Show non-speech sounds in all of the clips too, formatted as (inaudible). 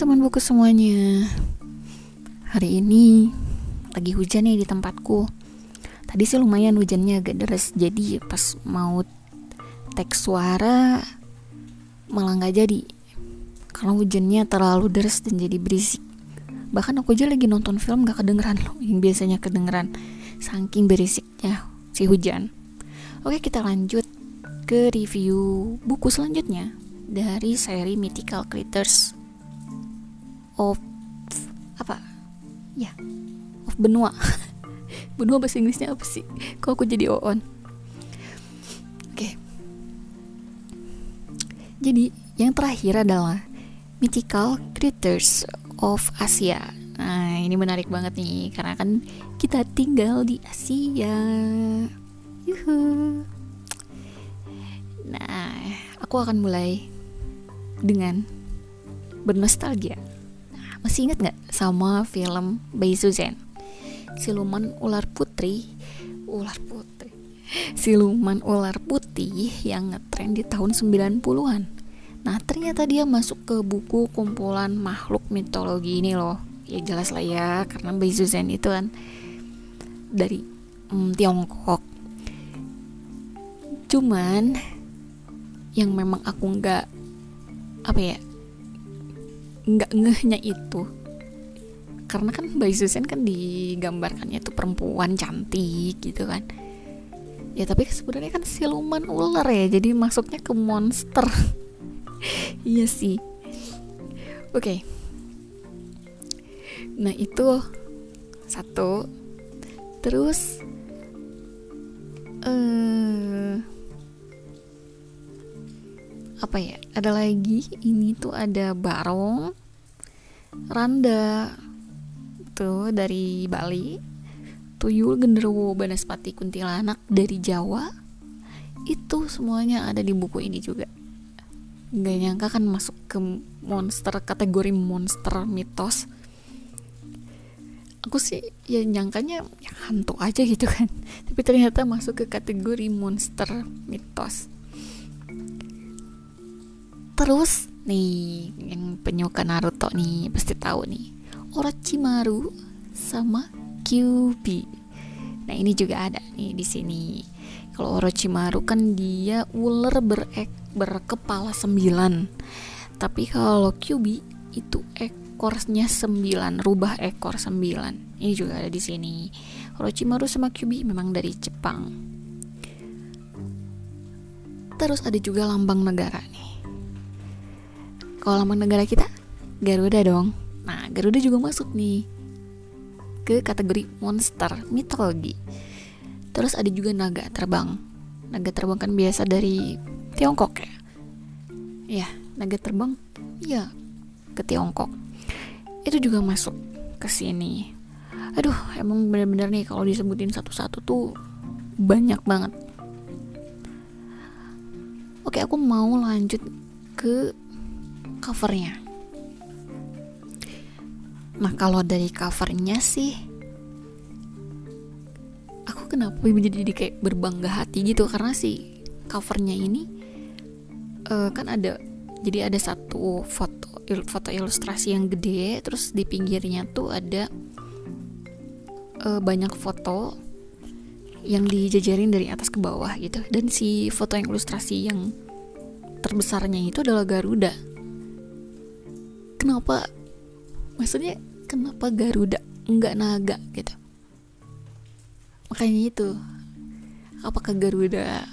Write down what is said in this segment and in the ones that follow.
Teman buku semuanya. Hari ini lagi hujan nih di tempatku. Tadi sih lumayan hujannya agak deras Jadi pas mau teks suara malah nggak jadi. Karena hujannya terlalu deras dan jadi berisik. Bahkan aku aja lagi nonton film gak kedengeran loh Yang biasanya kedengeran. Saking berisiknya si hujan. Oke kita lanjut ke review buku selanjutnya dari seri Mythical Creatures of apa? Ya of benua. (laughs) Benua bahasa Inggrisnya apa sih? Kok aku jadi on oke. Jadi yang terakhir adalah Mythical Creatures of Asia. Nah ini menarik banget nih karena kan kita tinggal di Asia. Yuhu. nah aku akan mulai dengan bernostalgia masih ingat nggak sama film Bayi Susan? Siluman ular putri, ular putri, siluman ular putih yang ngetren di tahun 90-an. Nah, ternyata dia masuk ke buku kumpulan makhluk mitologi ini loh. Ya jelas lah ya, karena Bayi Susan itu kan dari mm, Tiongkok. Cuman yang memang aku nggak apa ya nggak ngehnya itu. Karena kan Mbak Susan kan digambarkannya tuh perempuan cantik gitu kan. Ya tapi sebenarnya kan siluman ular ya jadi masuknya ke monster. (laughs) Iya sih. Oke. Okay. nah itu satu. Terus eh apa ya ada lagi? Ini tuh ada barong randa. Tuh dari Bali. Tuyul genderuwo banaspati kuntilanak dari Jawa. Itu semuanya ada di buku ini juga. Nggak nyangka kan masuk ke monster kategori monster mitos. Aku sih ya nyangkanya ya hantu aja gitu kan. (laughs) Tapi ternyata masuk ke kategori monster mitos. Terus nih yang penyuka Naruto nih pasti tahu nih Orochimaru sama Kyuubi. Nah ini juga ada nih di sini. Kalau Orochimaru kan dia ular berek berkepala sembilan. Tapi kalau Kyuubi itu ekornya sembilan, rubah ekor sembilan. Ini juga ada di sini. Orochimaru sama Kyuubi memang dari Jepang. Terus ada juga lambang negara nih kalau lambang negara kita Garuda dong. Nah, Garuda juga masuk nih ke kategori monster mitologi. Terus ada juga naga terbang. Naga terbang kan biasa dari Tiongkok ya. Ya, naga terbang ya ke Tiongkok. Itu juga masuk ke sini. Aduh, emang bener-bener nih kalau disebutin satu-satu tuh banyak banget. Oke, aku mau lanjut ke covernya. Nah kalau dari covernya sih, aku kenapa menjadi kayak berbangga hati gitu? Karena sih covernya ini uh, kan ada jadi ada satu foto foto ilustrasi yang gede terus di pinggirnya tuh ada uh, banyak foto yang dijajarin dari atas ke bawah gitu. Dan si foto yang ilustrasi yang terbesarnya itu adalah Garuda kenapa maksudnya kenapa Garuda nggak naga gitu? Makanya itu apakah Garuda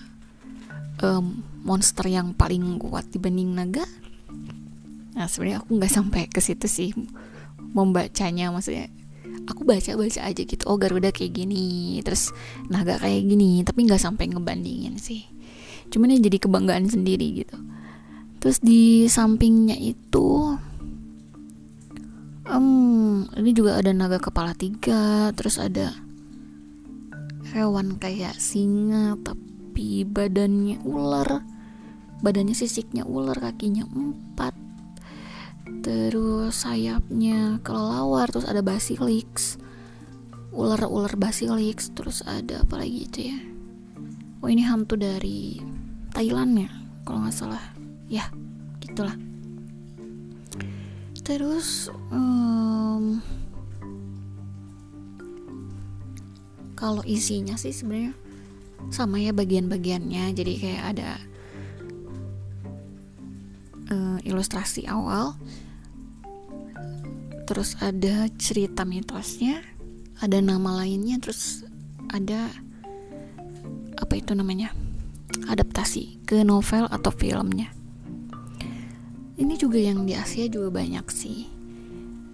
um, monster yang paling kuat dibanding naga? Nah sebenarnya aku nggak sampai ke situ sih membacanya maksudnya aku baca baca aja gitu oh Garuda kayak gini terus naga kayak gini tapi nggak sampai ngebandingin sih. Cuman ya jadi kebanggaan sendiri gitu. Terus di sampingnya itu ini juga ada naga kepala tiga terus ada hewan kayak singa tapi badannya ular. Badannya sisiknya ular kakinya empat terus sayapnya kelelawar terus ada basilix ular-ular basilix terus ada apa lagi itu ya? Oh ini hantu dari Thailand ya kalau nggak salah. Ya gitulah terus um, kalau isinya sih sebenarnya sama ya bagian-bagiannya. Jadi kayak ada uh, ilustrasi awal terus ada cerita mitosnya ada nama lainnya terus ada apa itu namanya adaptasi ke novel atau filmnya ini juga yang di Asia juga banyak sih.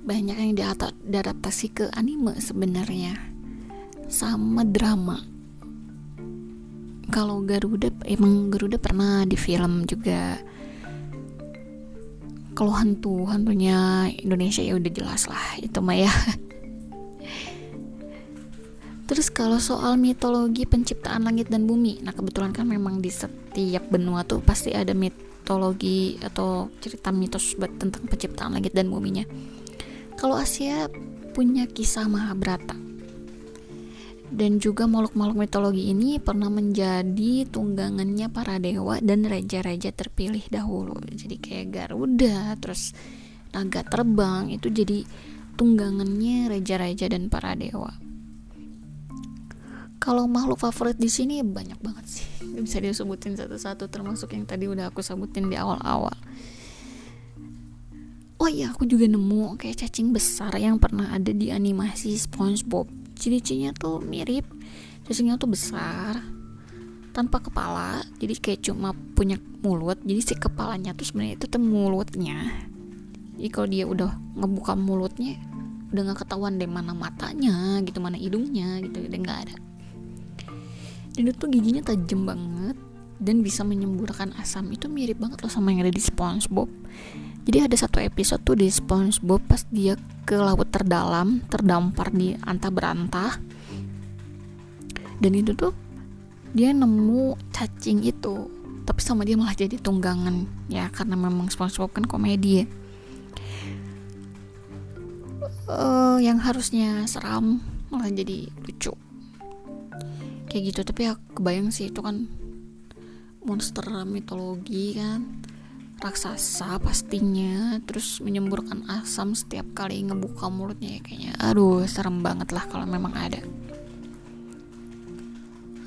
Banyak yang diadaptasi ke anime sebenarnya. Sama drama. Kalau Garuda emang Garuda pernah di film juga. Kalau hantu hantunya Indonesia ya udah jelas lah itu mah ya. (laughs) Terus kalau soal mitologi penciptaan langit dan bumi, nah kebetulan kan memang di setiap benua tuh pasti ada mit mitologi atau cerita mitos tentang penciptaan langit dan buminya. Kalau Asia punya kisah Mahabharata. Dan juga makhluk-makhluk mitologi ini pernah menjadi tunggangannya para dewa dan raja-raja terpilih dahulu. Jadi kayak Garuda, terus naga terbang itu jadi tunggangannya raja-raja dan para dewa kalau makhluk favorit di sini banyak banget sih. Gak bisa disebutin satu-satu termasuk yang tadi udah aku sebutin di awal-awal. Oh iya aku juga nemu kayak cacing besar yang pernah ada di animasi SpongeBob. Ciri-cirinya tuh mirip cacingnya tuh besar tanpa kepala jadi kayak cuma punya mulut. Jadi si kepalanya tuh sebenarnya itu tuh mulutnya. Jadi kalau dia udah ngebuka mulutnya udah nggak ketahuan deh mana matanya gitu mana hidungnya gitu udah nggak ada dan itu giginya tajam banget. Dan bisa menyemburkan asam. Itu mirip banget loh sama yang ada di SpongeBob. Jadi ada satu episode tuh di SpongeBob pas dia ke laut terdalam terdampar di antah berantah. Dan itu tuh dia nemu cacing itu tapi sama dia malah jadi tunggangan ya karena memang SpongeBob kan komedi ya. Uh, yang harusnya seram malah jadi lucu kayak gitu. Tapi ya kebayang sih itu kan monster mitologi kan. Raksasa pastinya terus menyemburkan asam setiap kali ngebuka mulutnya ya kayaknya. Aduh serem banget lah kalau memang ada.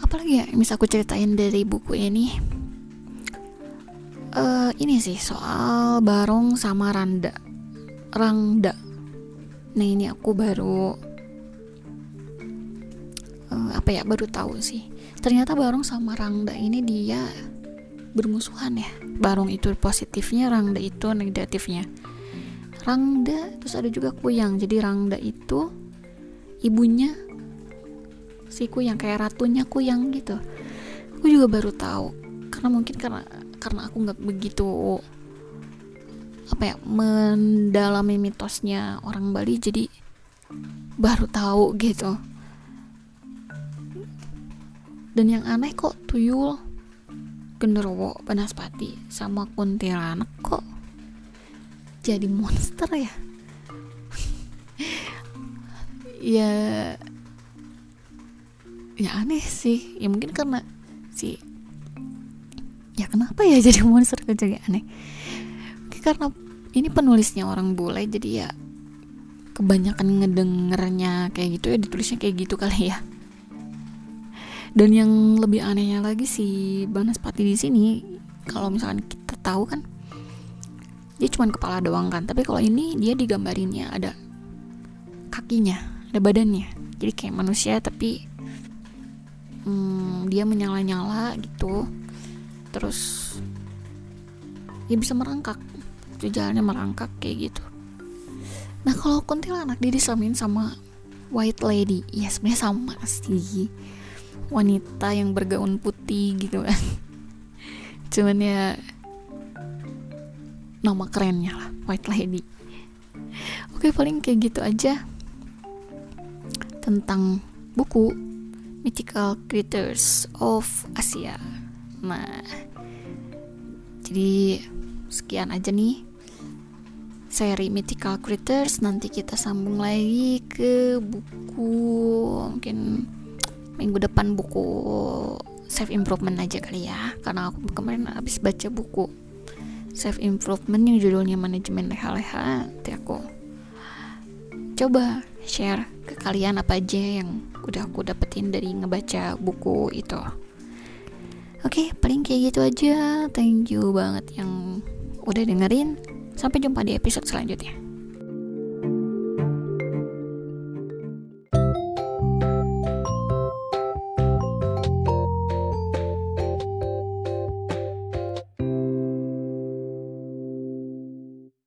Apalagi ya yang bisa aku ceritain dari buku ini uh, ini sih soal Barong sama Randa. Rangda. Nah ini aku baru apa ya baru tahu sih. Ternyata Barong sama Rangda ini dia bermusuhan ya. Barong itu positifnya Rangda itu negatifnya. Rangda terus ada juga Kuyang. Jadi Rangda itu ibunya si Kuyang kayak ratunya Kuyang gitu. Aku juga baru tahu karena mungkin karena karena aku nggak begitu apa ya mendalami mitosnya orang Bali jadi baru tahu gitu dan yang aneh kok tuyul. Genderuwo banaspati sama kuntilanak kok. Jadi monster ya? (laughs) Ya ya aneh sih. Ya mungkin karena si ya kenapa ya (laughs) jadi monster kok jadi aneh? Mungkin karena ini penulisnya orang bule jadi ya kebanyakan ngedengernya kayak gitu ya ditulisnya kayak gitu kali ya dan yang lebih anehnya lagi si Banaspati di sini kalau misalkan kita tahu kan dia cuma kepala doang kan. Tapi kalau ini dia digambarinnya ada kakinya ada badannya. Jadi kayak manusia tapi hmm, dia menyala-nyala gitu. Terus dia bisa merangkak. Itu jalannya merangkak kayak gitu. Nah kalau kuntilanak dia disamain sama white lady ya sebenarnya sama sih wanita yang bergaun putih gitu kan. Cuman ya nama kerennya lah white lady. Oke paling kayak gitu aja tentang buku Mythical Creatures of Asia. Nah jadi sekian aja nih seri Mythical Creatures. Nanti kita sambung lagi ke buku mungkin minggu depan buku self improvement aja kali ya. Karena aku kemarin habis baca buku self improvement yang judulnya manajemen leha-leha nanti aku coba share ke kalian apa aja yang udah aku dapetin dari ngebaca buku itu. Oke paling kayak gitu aja. Thank you banget yang udah dengerin. Sampai jumpa di episode selanjutnya